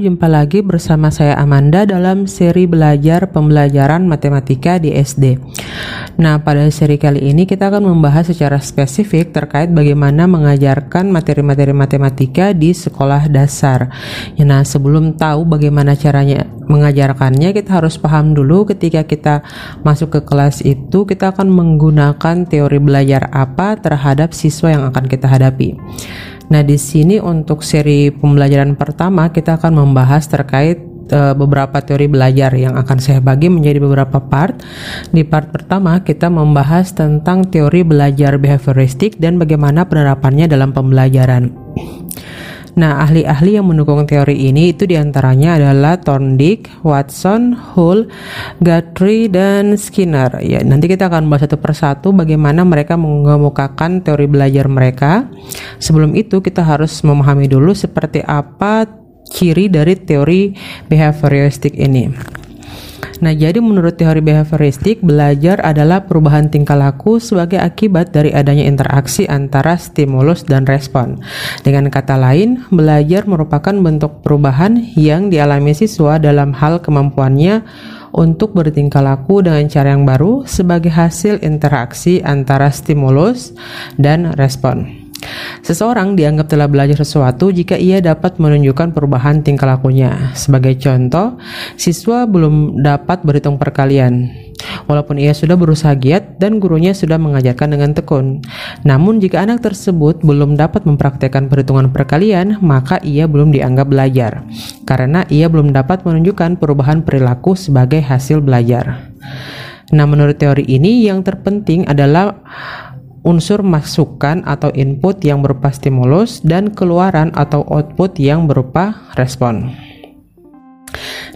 jumpa lagi bersama saya Amanda dalam seri belajar pembelajaran matematika di SD. Nah, pada seri kali ini kita akan membahas secara spesifik terkait bagaimana mengajarkan materi-materi matematika di sekolah dasar. Ya, nah, sebelum tahu bagaimana caranya mengajarkannya, kita harus paham dulu ketika kita masuk ke kelas itu kita akan menggunakan teori belajar apa terhadap siswa yang akan kita hadapi. Nah, di sini untuk seri pembelajaran pertama kita akan membahas terkait uh, beberapa teori belajar yang akan saya bagi menjadi beberapa part. Di part pertama kita membahas tentang teori belajar behavioristik dan bagaimana penerapannya dalam pembelajaran. Nah, ahli-ahli yang mendukung teori ini itu di antaranya adalah Thorndike, Watson, Hull, Guthrie, dan Skinner. Ya, nanti kita akan bahas satu persatu bagaimana mereka mengemukakan teori belajar mereka. Sebelum itu kita harus memahami dulu seperti apa ciri dari teori behavioristik ini. Nah, jadi menurut teori behavioristik, belajar adalah perubahan tingkah laku sebagai akibat dari adanya interaksi antara stimulus dan respon. Dengan kata lain, belajar merupakan bentuk perubahan yang dialami siswa dalam hal kemampuannya untuk bertingkah laku dengan cara yang baru sebagai hasil interaksi antara stimulus dan respon. Seseorang dianggap telah belajar sesuatu jika ia dapat menunjukkan perubahan tingkah lakunya. Sebagai contoh, siswa belum dapat berhitung perkalian. Walaupun ia sudah berusaha giat dan gurunya sudah mengajarkan dengan tekun. Namun jika anak tersebut belum dapat mempraktekkan perhitungan perkalian, maka ia belum dianggap belajar. Karena ia belum dapat menunjukkan perubahan perilaku sebagai hasil belajar. Nah, menurut teori ini yang terpenting adalah unsur masukan atau input yang berupa stimulus dan keluaran atau output yang berupa respon.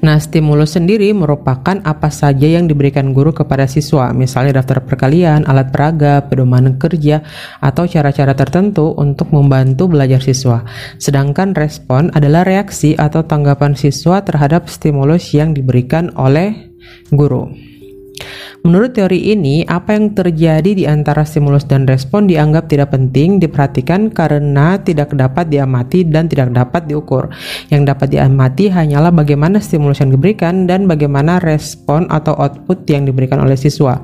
Nah, stimulus sendiri merupakan apa saja yang diberikan guru kepada siswa, misalnya daftar perkalian, alat peraga, pedoman kerja, atau cara-cara tertentu untuk membantu belajar siswa. Sedangkan respon adalah reaksi atau tanggapan siswa terhadap stimulus yang diberikan oleh guru. Menurut teori ini, apa yang terjadi di antara stimulus dan respon dianggap tidak penting diperhatikan karena tidak dapat diamati dan tidak dapat diukur. Yang dapat diamati hanyalah bagaimana stimulus yang diberikan dan bagaimana respon atau output yang diberikan oleh siswa.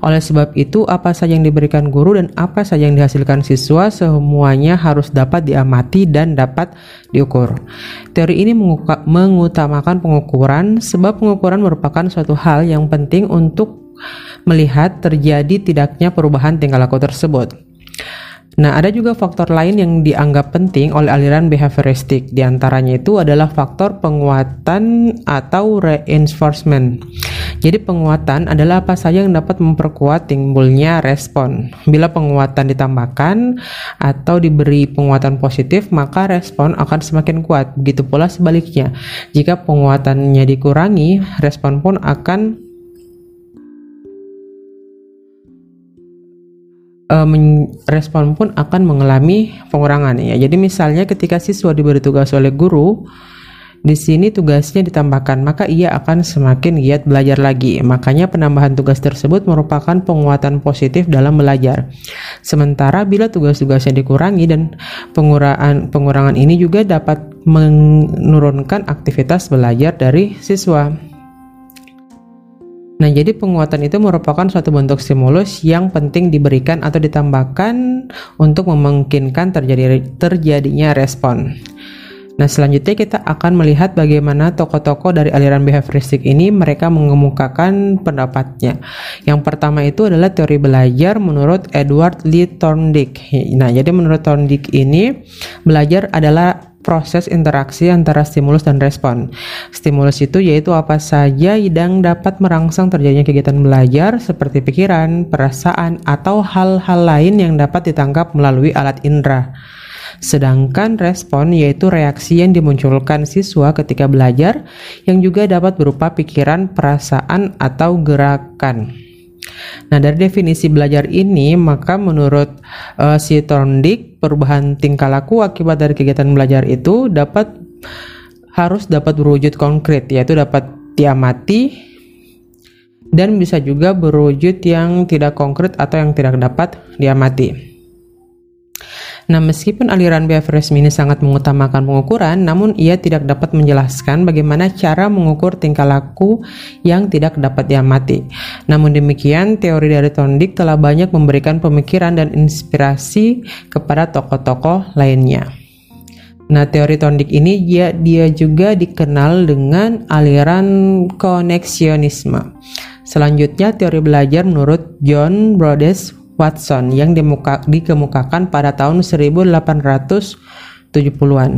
Oleh sebab itu, apa saja yang diberikan guru dan apa saja yang dihasilkan siswa semuanya harus dapat diamati dan dapat diukur. Teori ini mengutamakan pengukuran sebab pengukuran merupakan suatu hal yang penting untuk melihat terjadi tidaknya perubahan tingkah laku tersebut. Nah, ada juga faktor lain yang dianggap penting oleh aliran behavioristik. Di antaranya itu adalah faktor penguatan atau reinforcement. Jadi penguatan adalah apa saja yang dapat memperkuat timbulnya respon. Bila penguatan ditambahkan atau diberi penguatan positif, maka respon akan semakin kuat. Begitu pula sebaliknya. Jika penguatannya dikurangi, respon pun akan uh, respon pun akan mengalami pengurangan ya. Jadi misalnya ketika siswa diberi tugas oleh guru, di sini tugasnya ditambahkan, maka ia akan semakin giat belajar lagi. Makanya penambahan tugas tersebut merupakan penguatan positif dalam belajar. Sementara bila tugas-tugasnya dikurangi dan pengurangan pengurangan ini juga dapat menurunkan aktivitas belajar dari siswa. Nah, jadi penguatan itu merupakan suatu bentuk stimulus yang penting diberikan atau ditambahkan untuk memungkinkan terjadi terjadinya respon. Nah, selanjutnya kita akan melihat bagaimana tokoh-tokoh dari aliran behavioristik ini mereka mengemukakan pendapatnya. Yang pertama itu adalah teori belajar menurut Edward Lee Thorndike. Nah, jadi menurut Thorndike ini belajar adalah proses interaksi antara stimulus dan respon. Stimulus itu yaitu apa saja yang dapat merangsang terjadinya kegiatan belajar seperti pikiran, perasaan, atau hal-hal lain yang dapat ditangkap melalui alat indera. Sedangkan respon yaitu reaksi yang dimunculkan siswa ketika belajar yang juga dapat berupa pikiran, perasaan, atau gerakan. Nah, dari definisi belajar ini, maka menurut uh, si Thorndike, perubahan tingkah laku akibat dari kegiatan belajar itu dapat harus dapat berwujud konkret, yaitu dapat diamati dan bisa juga berwujud yang tidak konkret atau yang tidak dapat diamati. Nah, meskipun aliran behaviorisme ini sangat mengutamakan pengukuran, namun ia tidak dapat menjelaskan bagaimana cara mengukur tingkah laku yang tidak dapat diamati. Namun demikian, teori dari Thorndike telah banyak memberikan pemikiran dan inspirasi kepada tokoh-tokoh lainnya. Nah, teori Thorndike ini dia dia juga dikenal dengan aliran koneksionisme. Selanjutnya, teori belajar menurut John Brodes Watson yang dimuka, dikemukakan pada tahun 1870-an.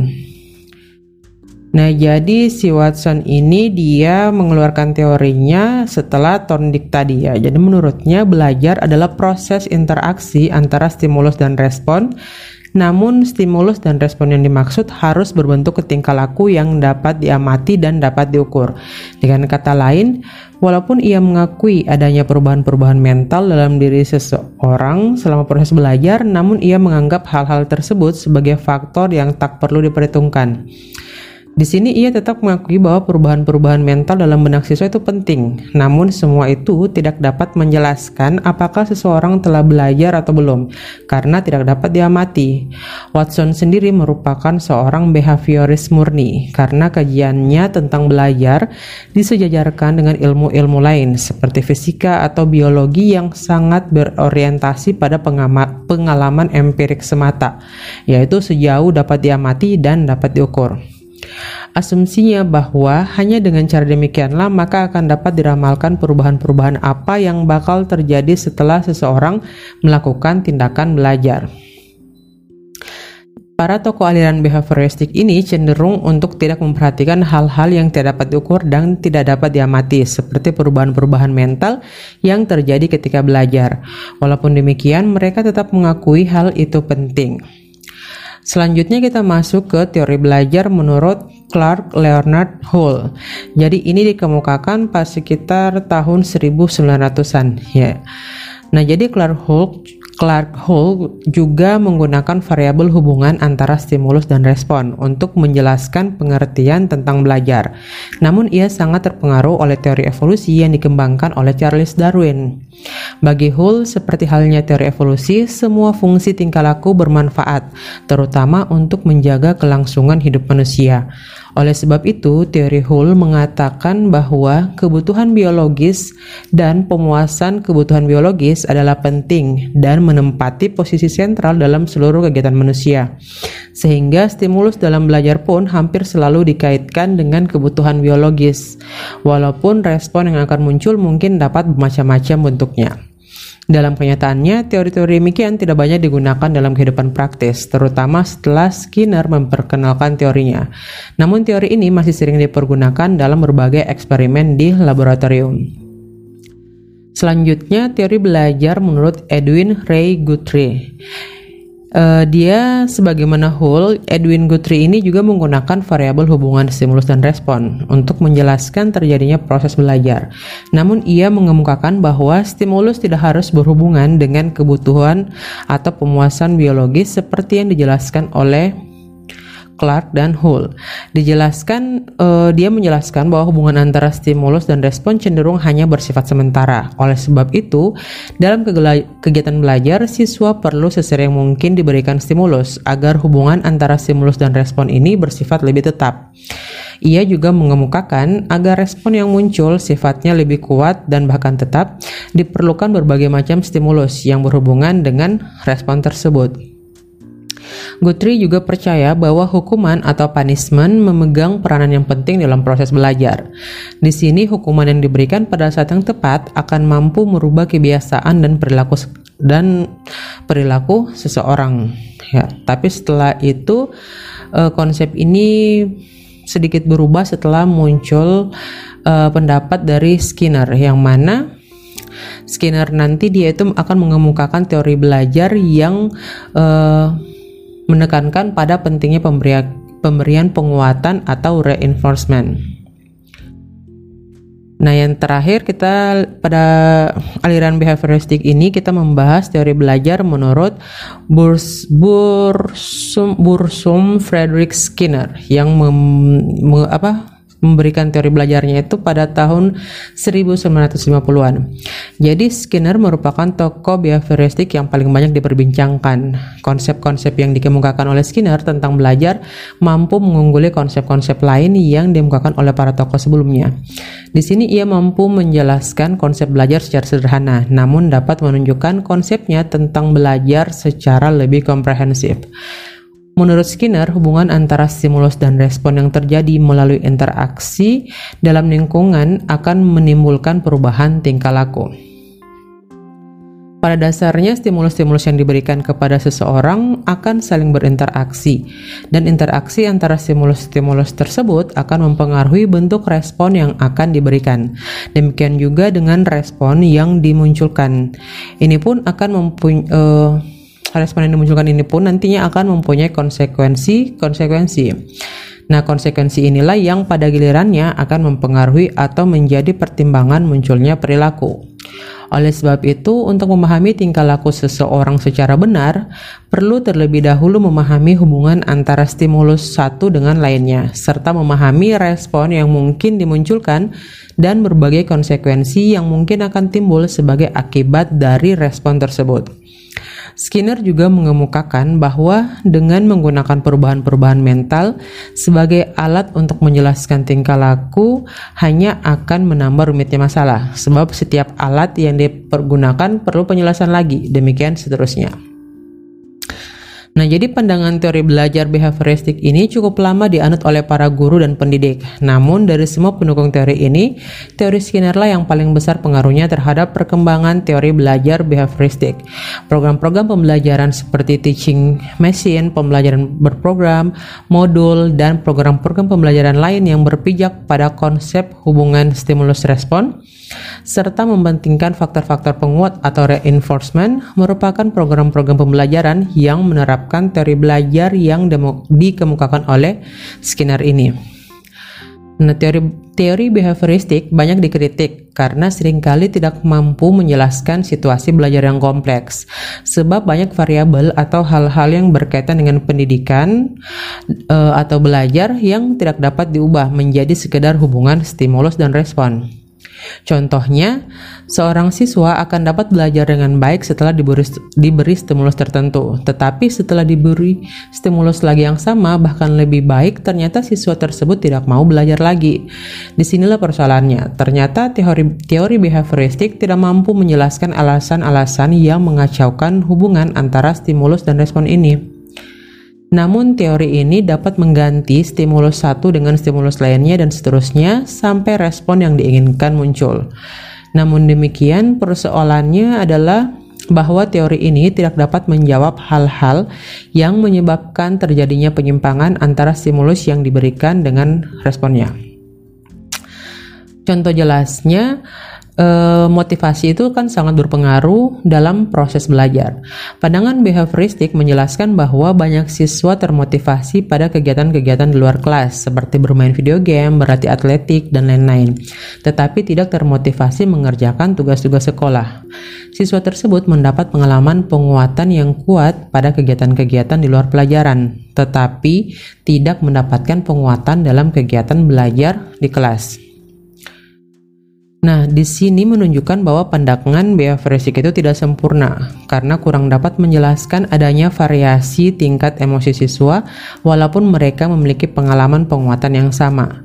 Nah, jadi si Watson ini dia mengeluarkan teorinya setelah Thorndike tadi ya. Jadi menurutnya belajar adalah proses interaksi antara stimulus dan respon namun, stimulus dan respon yang dimaksud harus berbentuk tingkah laku yang dapat diamati dan dapat diukur. Dengan kata lain, walaupun ia mengakui adanya perubahan-perubahan mental dalam diri seseorang selama proses belajar, namun ia menganggap hal-hal tersebut sebagai faktor yang tak perlu diperhitungkan. Di sini ia tetap mengakui bahwa perubahan-perubahan mental dalam benak siswa itu penting. Namun semua itu tidak dapat menjelaskan apakah seseorang telah belajar atau belum karena tidak dapat diamati. Watson sendiri merupakan seorang behavioris murni karena kajiannya tentang belajar disejajarkan dengan ilmu-ilmu lain seperti fisika atau biologi yang sangat berorientasi pada pengalaman empirik semata, yaitu sejauh dapat diamati dan dapat diukur. Asumsinya bahwa hanya dengan cara demikianlah maka akan dapat diramalkan perubahan-perubahan apa yang bakal terjadi setelah seseorang melakukan tindakan belajar. Para tokoh aliran behavioristik ini cenderung untuk tidak memperhatikan hal-hal yang tidak dapat diukur dan tidak dapat diamati, seperti perubahan-perubahan mental yang terjadi ketika belajar. Walaupun demikian, mereka tetap mengakui hal itu penting. Selanjutnya kita masuk ke teori belajar menurut Clark Leonard Hull. Jadi ini dikemukakan pas sekitar tahun 1900-an ya. Nah, jadi Clark Hull Clark Hull juga menggunakan variabel hubungan antara stimulus dan respon untuk menjelaskan pengertian tentang belajar. Namun ia sangat terpengaruh oleh teori evolusi yang dikembangkan oleh Charles Darwin. Bagi Hull, seperti halnya teori evolusi, semua fungsi tingkah laku bermanfaat, terutama untuk menjaga kelangsungan hidup manusia. Oleh sebab itu, teori Hull mengatakan bahwa kebutuhan biologis dan pemuasan kebutuhan biologis adalah penting dan menempati posisi sentral dalam seluruh kegiatan manusia. Sehingga stimulus dalam belajar pun hampir selalu dikaitkan dengan kebutuhan biologis, walaupun respon yang akan muncul mungkin dapat bermacam-macam bentuknya. Dalam kenyataannya, teori-teori demikian tidak banyak digunakan dalam kehidupan praktis, terutama setelah Skinner memperkenalkan teorinya. Namun teori ini masih sering dipergunakan dalam berbagai eksperimen di laboratorium. Selanjutnya, teori belajar menurut Edwin Ray Guthrie. Uh, dia sebagaimana Hull, Edwin Guthrie ini juga menggunakan variabel hubungan stimulus dan respon untuk menjelaskan terjadinya proses belajar. Namun ia mengemukakan bahwa stimulus tidak harus berhubungan dengan kebutuhan atau pemuasan biologis seperti yang dijelaskan oleh Clark dan Hull. Dijelaskan, uh, dia menjelaskan bahwa hubungan antara stimulus dan respon cenderung hanya bersifat sementara. Oleh sebab itu, dalam kegiatan belajar, siswa perlu sesering mungkin diberikan stimulus agar hubungan antara stimulus dan respon ini bersifat lebih tetap. Ia juga mengemukakan agar respon yang muncul sifatnya lebih kuat dan bahkan tetap, diperlukan berbagai macam stimulus yang berhubungan dengan respon tersebut. Guthrie juga percaya bahwa hukuman atau punishment memegang peranan yang penting dalam proses belajar. Di sini hukuman yang diberikan pada saat yang tepat akan mampu merubah kebiasaan dan perilaku dan perilaku seseorang. Ya, tapi setelah itu uh, konsep ini sedikit berubah setelah muncul uh, pendapat dari Skinner yang mana Skinner nanti dia itu akan mengemukakan teori belajar yang uh, menekankan pada pentingnya pemberian, pemberian penguatan atau reinforcement. Nah, yang terakhir kita pada aliran behavioristik ini kita membahas teori belajar menurut Burs, Bursum, Bursum Frederick Skinner yang mem, me, apa, memberikan teori belajarnya itu pada tahun 1950-an. Jadi Skinner merupakan tokoh behavioristik yang paling banyak diperbincangkan. Konsep-konsep yang dikemukakan oleh Skinner tentang belajar mampu mengungguli konsep-konsep lain yang dikemukakan oleh para tokoh sebelumnya. Di sini ia mampu menjelaskan konsep belajar secara sederhana, namun dapat menunjukkan konsepnya tentang belajar secara lebih komprehensif. Menurut Skinner, hubungan antara stimulus dan respon yang terjadi melalui interaksi dalam lingkungan akan menimbulkan perubahan tingkah laku. Pada dasarnya, stimulus-stimulus yang diberikan kepada seseorang akan saling berinteraksi, dan interaksi antara stimulus-stimulus tersebut akan mempengaruhi bentuk respon yang akan diberikan. Demikian juga dengan respon yang dimunculkan. Ini pun akan mempunyai uh, respon yang dimunculkan ini pun nantinya akan mempunyai konsekuensi-konsekuensi. Nah, konsekuensi inilah yang pada gilirannya akan mempengaruhi atau menjadi pertimbangan munculnya perilaku. Oleh sebab itu, untuk memahami tingkah laku seseorang secara benar, perlu terlebih dahulu memahami hubungan antara stimulus satu dengan lainnya, serta memahami respon yang mungkin dimunculkan dan berbagai konsekuensi yang mungkin akan timbul sebagai akibat dari respon tersebut. Skinner juga mengemukakan bahwa dengan menggunakan perubahan-perubahan mental sebagai alat untuk menjelaskan tingkah laku hanya akan menambah rumitnya masalah sebab setiap alat yang dipergunakan perlu penjelasan lagi demikian seterusnya. Nah, jadi pandangan teori belajar behavioristik ini cukup lama dianut oleh para guru dan pendidik. Namun, dari semua pendukung teori ini, teori Skinner lah yang paling besar pengaruhnya terhadap perkembangan teori belajar behavioristik. Program-program pembelajaran seperti teaching machine, pembelajaran berprogram, modul, dan program-program pembelajaran lain yang berpijak pada konsep hubungan stimulus respon serta mementingkan faktor-faktor penguat atau reinforcement merupakan program-program pembelajaran yang menerapkan teori belajar yang dikemukakan oleh Skinner ini. Nah, teori teori behavioristik banyak dikritik karena sering kali tidak mampu menjelaskan situasi belajar yang kompleks. Sebab banyak variabel atau hal-hal yang berkaitan dengan pendidikan uh, atau belajar yang tidak dapat diubah menjadi sekedar hubungan stimulus dan respon. Contohnya, seorang siswa akan dapat belajar dengan baik setelah diberi, diberi stimulus tertentu, tetapi setelah diberi stimulus lagi yang sama, bahkan lebih baik, ternyata siswa tersebut tidak mau belajar lagi. Di sinilah persoalannya. Ternyata teori, teori behavioristik tidak mampu menjelaskan alasan-alasan yang mengacaukan hubungan antara stimulus dan respon ini. Namun teori ini dapat mengganti stimulus satu dengan stimulus lainnya dan seterusnya sampai respon yang diinginkan muncul. Namun demikian persoalannya adalah bahwa teori ini tidak dapat menjawab hal-hal yang menyebabkan terjadinya penyimpangan antara stimulus yang diberikan dengan responnya. Contoh jelasnya, uh, motivasi itu kan sangat berpengaruh dalam proses belajar. Pandangan behavioristik menjelaskan bahwa banyak siswa termotivasi pada kegiatan-kegiatan di luar kelas, seperti bermain video game, berlatih atletik, dan lain-lain, tetapi tidak termotivasi mengerjakan tugas-tugas sekolah. Siswa tersebut mendapat pengalaman penguatan yang kuat pada kegiatan-kegiatan di luar pelajaran, tetapi tidak mendapatkan penguatan dalam kegiatan belajar di kelas. Nah, di sini menunjukkan bahwa pandangan behavioristik itu tidak sempurna karena kurang dapat menjelaskan adanya variasi tingkat emosi siswa walaupun mereka memiliki pengalaman penguatan yang sama.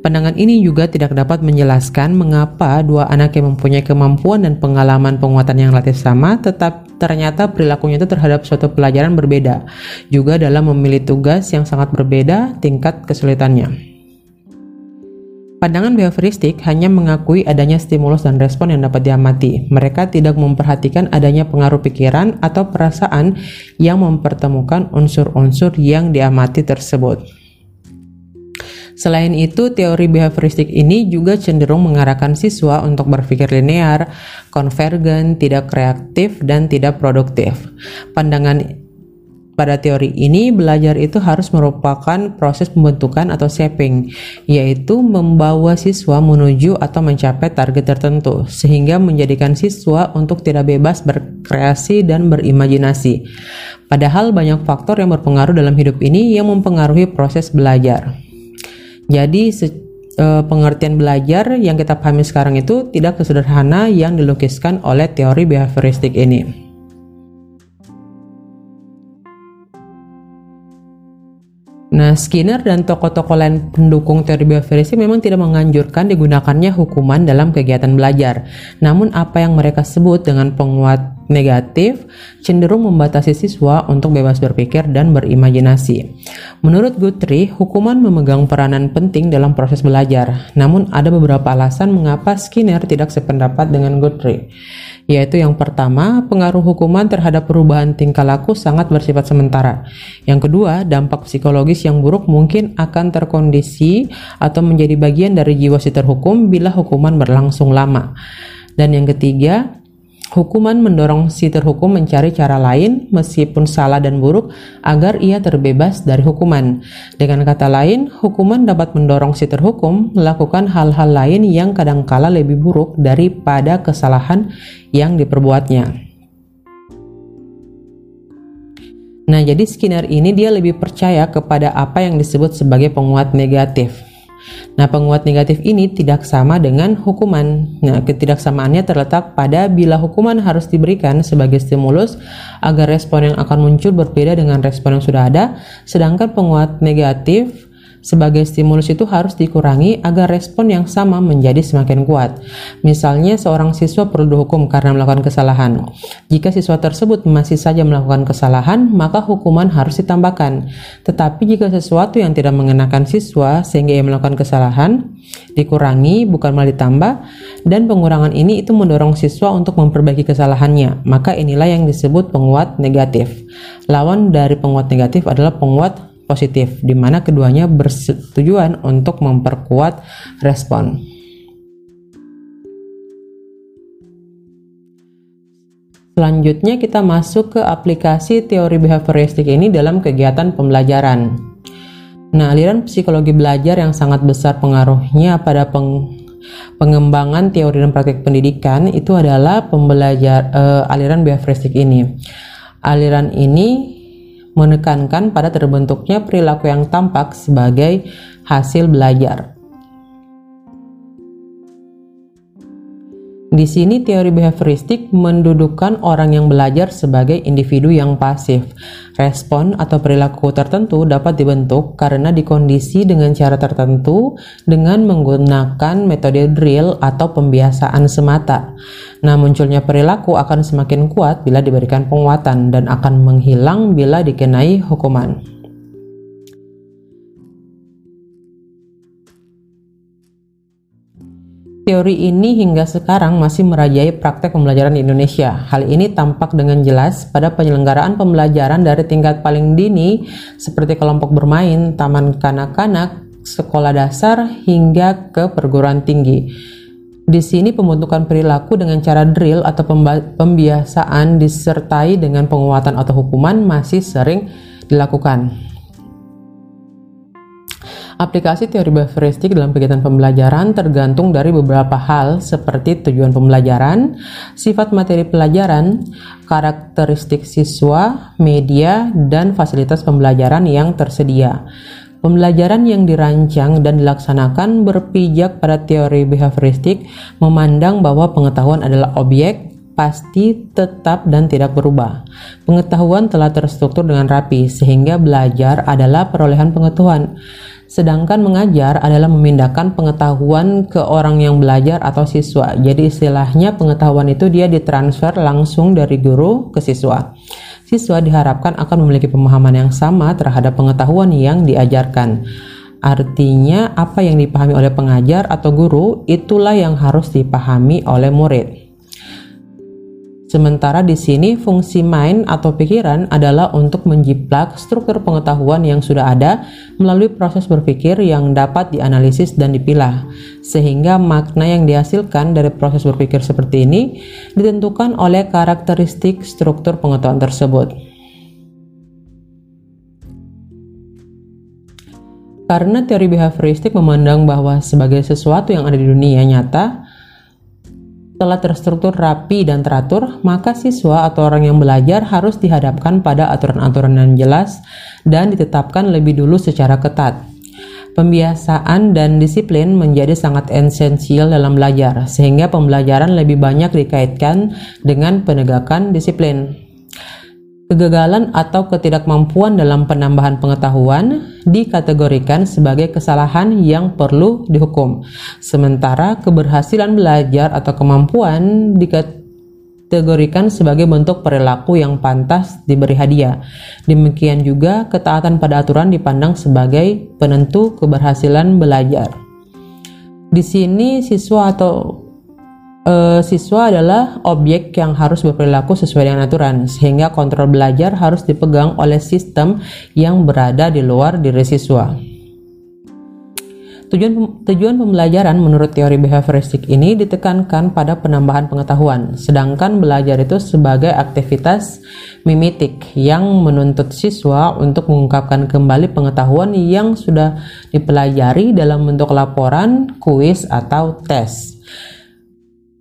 Pandangan ini juga tidak dapat menjelaskan mengapa dua anak yang mempunyai kemampuan dan pengalaman penguatan yang relatif sama tetap ternyata perilakunya itu terhadap suatu pelajaran berbeda, juga dalam memilih tugas yang sangat berbeda tingkat kesulitannya. Pandangan behavioristik hanya mengakui adanya stimulus dan respon yang dapat diamati. Mereka tidak memperhatikan adanya pengaruh pikiran atau perasaan yang mempertemukan unsur-unsur yang diamati tersebut. Selain itu, teori behavioristik ini juga cenderung mengarahkan siswa untuk berpikir linear, konvergen, tidak kreatif, dan tidak produktif. Pandangan pada teori ini, belajar itu harus merupakan proses pembentukan atau shaping, yaitu membawa siswa menuju atau mencapai target tertentu, sehingga menjadikan siswa untuk tidak bebas berkreasi dan berimajinasi. Padahal banyak faktor yang berpengaruh dalam hidup ini yang mempengaruhi proses belajar. Jadi, uh, pengertian belajar yang kita pahami sekarang itu tidak sesederhana yang dilukiskan oleh teori behavioristik ini. Nah, Skinner dan tokoh-tokoh lain pendukung teori behavioristik memang tidak menganjurkan digunakannya hukuman dalam kegiatan belajar. Namun, apa yang mereka sebut dengan penguat negatif cenderung membatasi siswa untuk bebas berpikir dan berimajinasi. Menurut Guthrie, hukuman memegang peranan penting dalam proses belajar. Namun, ada beberapa alasan mengapa Skinner tidak sependapat dengan Guthrie yaitu yang pertama, pengaruh hukuman terhadap perubahan tingkah laku sangat bersifat sementara. Yang kedua, dampak psikologis yang buruk mungkin akan terkondisi atau menjadi bagian dari jiwa si terhukum bila hukuman berlangsung lama. Dan yang ketiga, Hukuman mendorong si terhukum mencari cara lain, meskipun salah dan buruk, agar ia terbebas dari hukuman. Dengan kata lain, hukuman dapat mendorong si terhukum melakukan hal-hal lain yang kadangkala lebih buruk daripada kesalahan yang diperbuatnya. Nah, jadi Skinner ini dia lebih percaya kepada apa yang disebut sebagai penguat negatif. Nah, penguat negatif ini tidak sama dengan hukuman. Nah, ketidaksamaannya terletak pada bila hukuman harus diberikan sebagai stimulus agar respon yang akan muncul berbeda dengan respon yang sudah ada, sedangkan penguat negatif sebagai stimulus itu harus dikurangi agar respon yang sama menjadi semakin kuat. Misalnya, seorang siswa perlu dihukum karena melakukan kesalahan. Jika siswa tersebut masih saja melakukan kesalahan, maka hukuman harus ditambahkan. Tetapi jika sesuatu yang tidak mengenakan siswa sehingga ia melakukan kesalahan, dikurangi bukan malah ditambah, dan pengurangan ini itu mendorong siswa untuk memperbaiki kesalahannya. Maka inilah yang disebut penguat negatif. Lawan dari penguat negatif adalah penguat positif, di mana keduanya bersetujuan untuk memperkuat respon. Selanjutnya kita masuk ke aplikasi teori behavioristik ini dalam kegiatan pembelajaran. Nah, aliran psikologi belajar yang sangat besar pengaruhnya pada peng pengembangan teori dan praktik pendidikan itu adalah pembelajar uh, aliran behavioristik ini. Aliran ini menekankan pada terbentuknya perilaku yang tampak sebagai hasil belajar. Di sini teori behavioristik mendudukkan orang yang belajar sebagai individu yang pasif. Respon atau perilaku tertentu dapat dibentuk karena dikondisi dengan cara tertentu dengan menggunakan metode drill atau pembiasaan semata. Nah, munculnya perilaku akan semakin kuat bila diberikan penguatan dan akan menghilang bila dikenai hukuman. Teori ini hingga sekarang masih merajai praktek pembelajaran di Indonesia. Hal ini tampak dengan jelas pada penyelenggaraan pembelajaran dari tingkat paling dini seperti kelompok bermain, taman kanak-kanak, sekolah dasar, hingga ke perguruan tinggi. Di sini pembentukan perilaku dengan cara drill atau pembiasaan disertai dengan penguatan atau hukuman masih sering dilakukan. Aplikasi teori behavioristik dalam kegiatan pembelajaran tergantung dari beberapa hal seperti tujuan pembelajaran, sifat materi pelajaran, karakteristik siswa, media, dan fasilitas pembelajaran yang tersedia. Pembelajaran yang dirancang dan dilaksanakan berpijak pada teori behavioristik memandang bahwa pengetahuan adalah objek, pasti, tetap, dan tidak berubah. Pengetahuan telah terstruktur dengan rapi, sehingga belajar adalah perolehan pengetahuan. Sedangkan mengajar adalah memindahkan pengetahuan ke orang yang belajar atau siswa. Jadi istilahnya pengetahuan itu dia ditransfer langsung dari guru ke siswa. Siswa diharapkan akan memiliki pemahaman yang sama terhadap pengetahuan yang diajarkan. Artinya apa yang dipahami oleh pengajar atau guru itulah yang harus dipahami oleh murid. Sementara di sini fungsi mind atau pikiran adalah untuk menjiplak struktur pengetahuan yang sudah ada melalui proses berpikir yang dapat dianalisis dan dipilah. Sehingga makna yang dihasilkan dari proses berpikir seperti ini ditentukan oleh karakteristik struktur pengetahuan tersebut. Karena teori behavioristik memandang bahwa sebagai sesuatu yang ada di dunia nyata, telah terstruktur rapi dan teratur, maka siswa atau orang yang belajar harus dihadapkan pada aturan-aturan yang jelas dan ditetapkan lebih dulu secara ketat. Pembiasaan dan disiplin menjadi sangat esensial dalam belajar, sehingga pembelajaran lebih banyak dikaitkan dengan penegakan disiplin. Kegagalan atau ketidakmampuan dalam penambahan pengetahuan dikategorikan sebagai kesalahan yang perlu dihukum, sementara keberhasilan belajar atau kemampuan dikategorikan sebagai bentuk perilaku yang pantas diberi hadiah. Demikian juga ketaatan pada aturan dipandang sebagai penentu keberhasilan belajar. Di sini siswa atau uh, siswa adalah objek yang harus berperilaku sesuai dengan aturan, sehingga kontrol belajar harus dipegang oleh sistem yang berada di luar diri siswa. Tujuan, tujuan pembelajaran menurut teori behavioristik ini ditekankan pada penambahan pengetahuan, sedangkan belajar itu sebagai aktivitas mimitik yang menuntut siswa untuk mengungkapkan kembali pengetahuan yang sudah dipelajari dalam bentuk laporan, kuis, atau tes.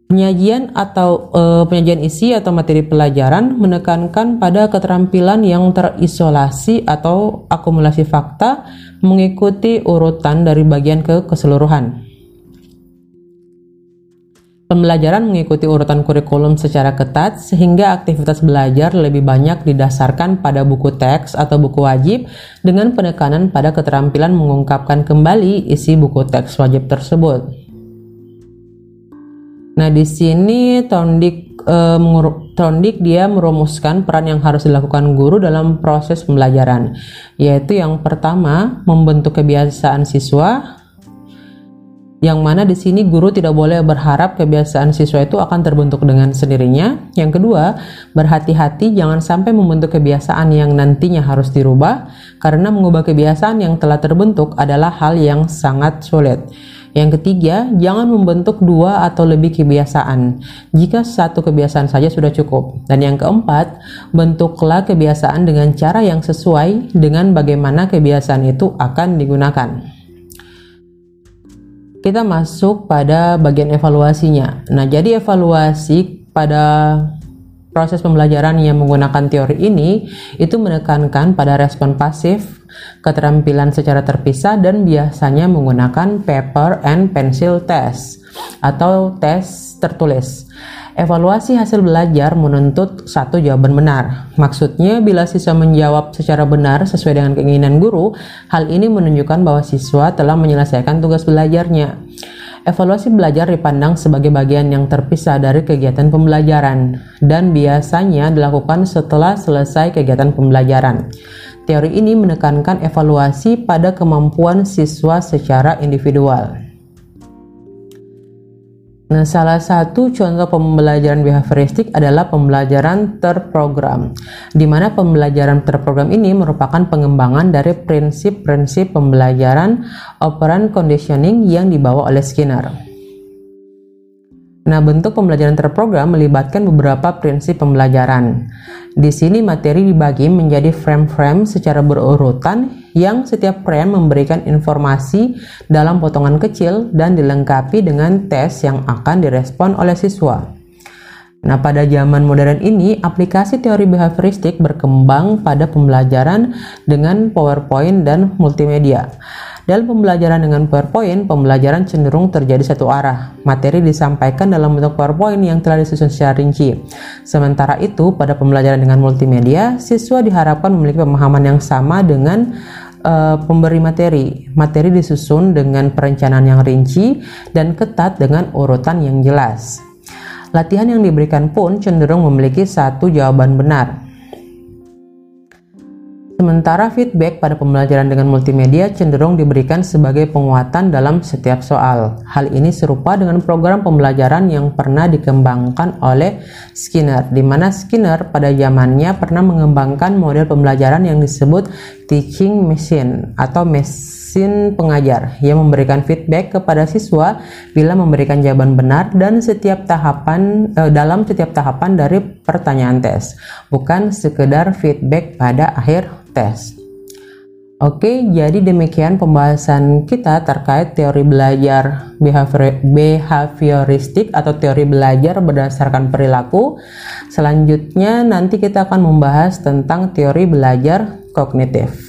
Penyajian atau e, penyajian isi atau materi pelajaran menekankan pada keterampilan yang terisolasi atau akumulasi fakta mengikuti urutan dari bagian ke keseluruhan. Pembelajaran mengikuti urutan kurikulum secara ketat sehingga aktivitas belajar lebih banyak didasarkan pada buku teks atau buku wajib dengan penekanan pada keterampilan mengungkapkan kembali isi buku teks wajib tersebut. Nah, di sini Tondik uh, dia merumuskan peran yang harus dilakukan guru dalam proses pembelajaran, yaitu yang pertama membentuk kebiasaan siswa yang mana di sini guru tidak boleh berharap kebiasaan siswa itu akan terbentuk dengan sendirinya. Yang kedua, berhati-hati jangan sampai membentuk kebiasaan yang nantinya harus dirubah karena mengubah kebiasaan yang telah terbentuk adalah hal yang sangat sulit. Yang ketiga, jangan membentuk dua atau lebih kebiasaan. Jika satu kebiasaan saja sudah cukup. Dan yang keempat, bentuklah kebiasaan dengan cara yang sesuai dengan bagaimana kebiasaan itu akan digunakan. Kita masuk pada bagian evaluasinya. Nah, jadi evaluasi pada proses pembelajaran yang menggunakan teori ini itu menekankan pada respon pasif, keterampilan secara terpisah dan biasanya menggunakan paper and pencil test atau tes tertulis. Evaluasi hasil belajar menuntut satu jawaban benar. Maksudnya, bila siswa menjawab secara benar sesuai dengan keinginan guru, hal ini menunjukkan bahwa siswa telah menyelesaikan tugas belajarnya. Evaluasi belajar dipandang sebagai bagian yang terpisah dari kegiatan pembelajaran dan biasanya dilakukan setelah selesai kegiatan pembelajaran. Teori ini menekankan evaluasi pada kemampuan siswa secara individual. Nah, salah satu contoh pembelajaran behavioristik adalah pembelajaran terprogram, di mana pembelajaran terprogram ini merupakan pengembangan dari prinsip-prinsip pembelajaran operant conditioning yang dibawa oleh Skinner. Nah, bentuk pembelajaran terprogram melibatkan beberapa prinsip pembelajaran. Di sini materi dibagi menjadi frame-frame secara berurutan yang setiap frame memberikan informasi dalam potongan kecil dan dilengkapi dengan tes yang akan direspon oleh siswa. Nah, pada zaman modern ini, aplikasi teori behavioristik berkembang pada pembelajaran dengan PowerPoint dan multimedia. Dalam pembelajaran dengan PowerPoint, pembelajaran cenderung terjadi satu arah. Materi disampaikan dalam bentuk PowerPoint yang telah disusun secara rinci. Sementara itu, pada pembelajaran dengan multimedia, siswa diharapkan memiliki pemahaman yang sama dengan uh, pemberi materi. Materi disusun dengan perencanaan yang rinci dan ketat dengan urutan yang jelas. Latihan yang diberikan pun cenderung memiliki satu jawaban benar. Sementara feedback pada pembelajaran dengan multimedia cenderung diberikan sebagai penguatan dalam setiap soal. Hal ini serupa dengan program pembelajaran yang pernah dikembangkan oleh Skinner, di mana Skinner pada zamannya pernah mengembangkan model pembelajaran yang disebut teaching machine atau mesin pengajar yang memberikan feedback kepada siswa bila memberikan jawaban benar dan setiap tahapan eh, dalam setiap tahapan dari pertanyaan tes, bukan sekedar feedback pada akhir tes. Oke, jadi demikian pembahasan kita terkait teori belajar behavioristik atau teori belajar berdasarkan perilaku. Selanjutnya nanti kita akan membahas tentang teori belajar kognitif.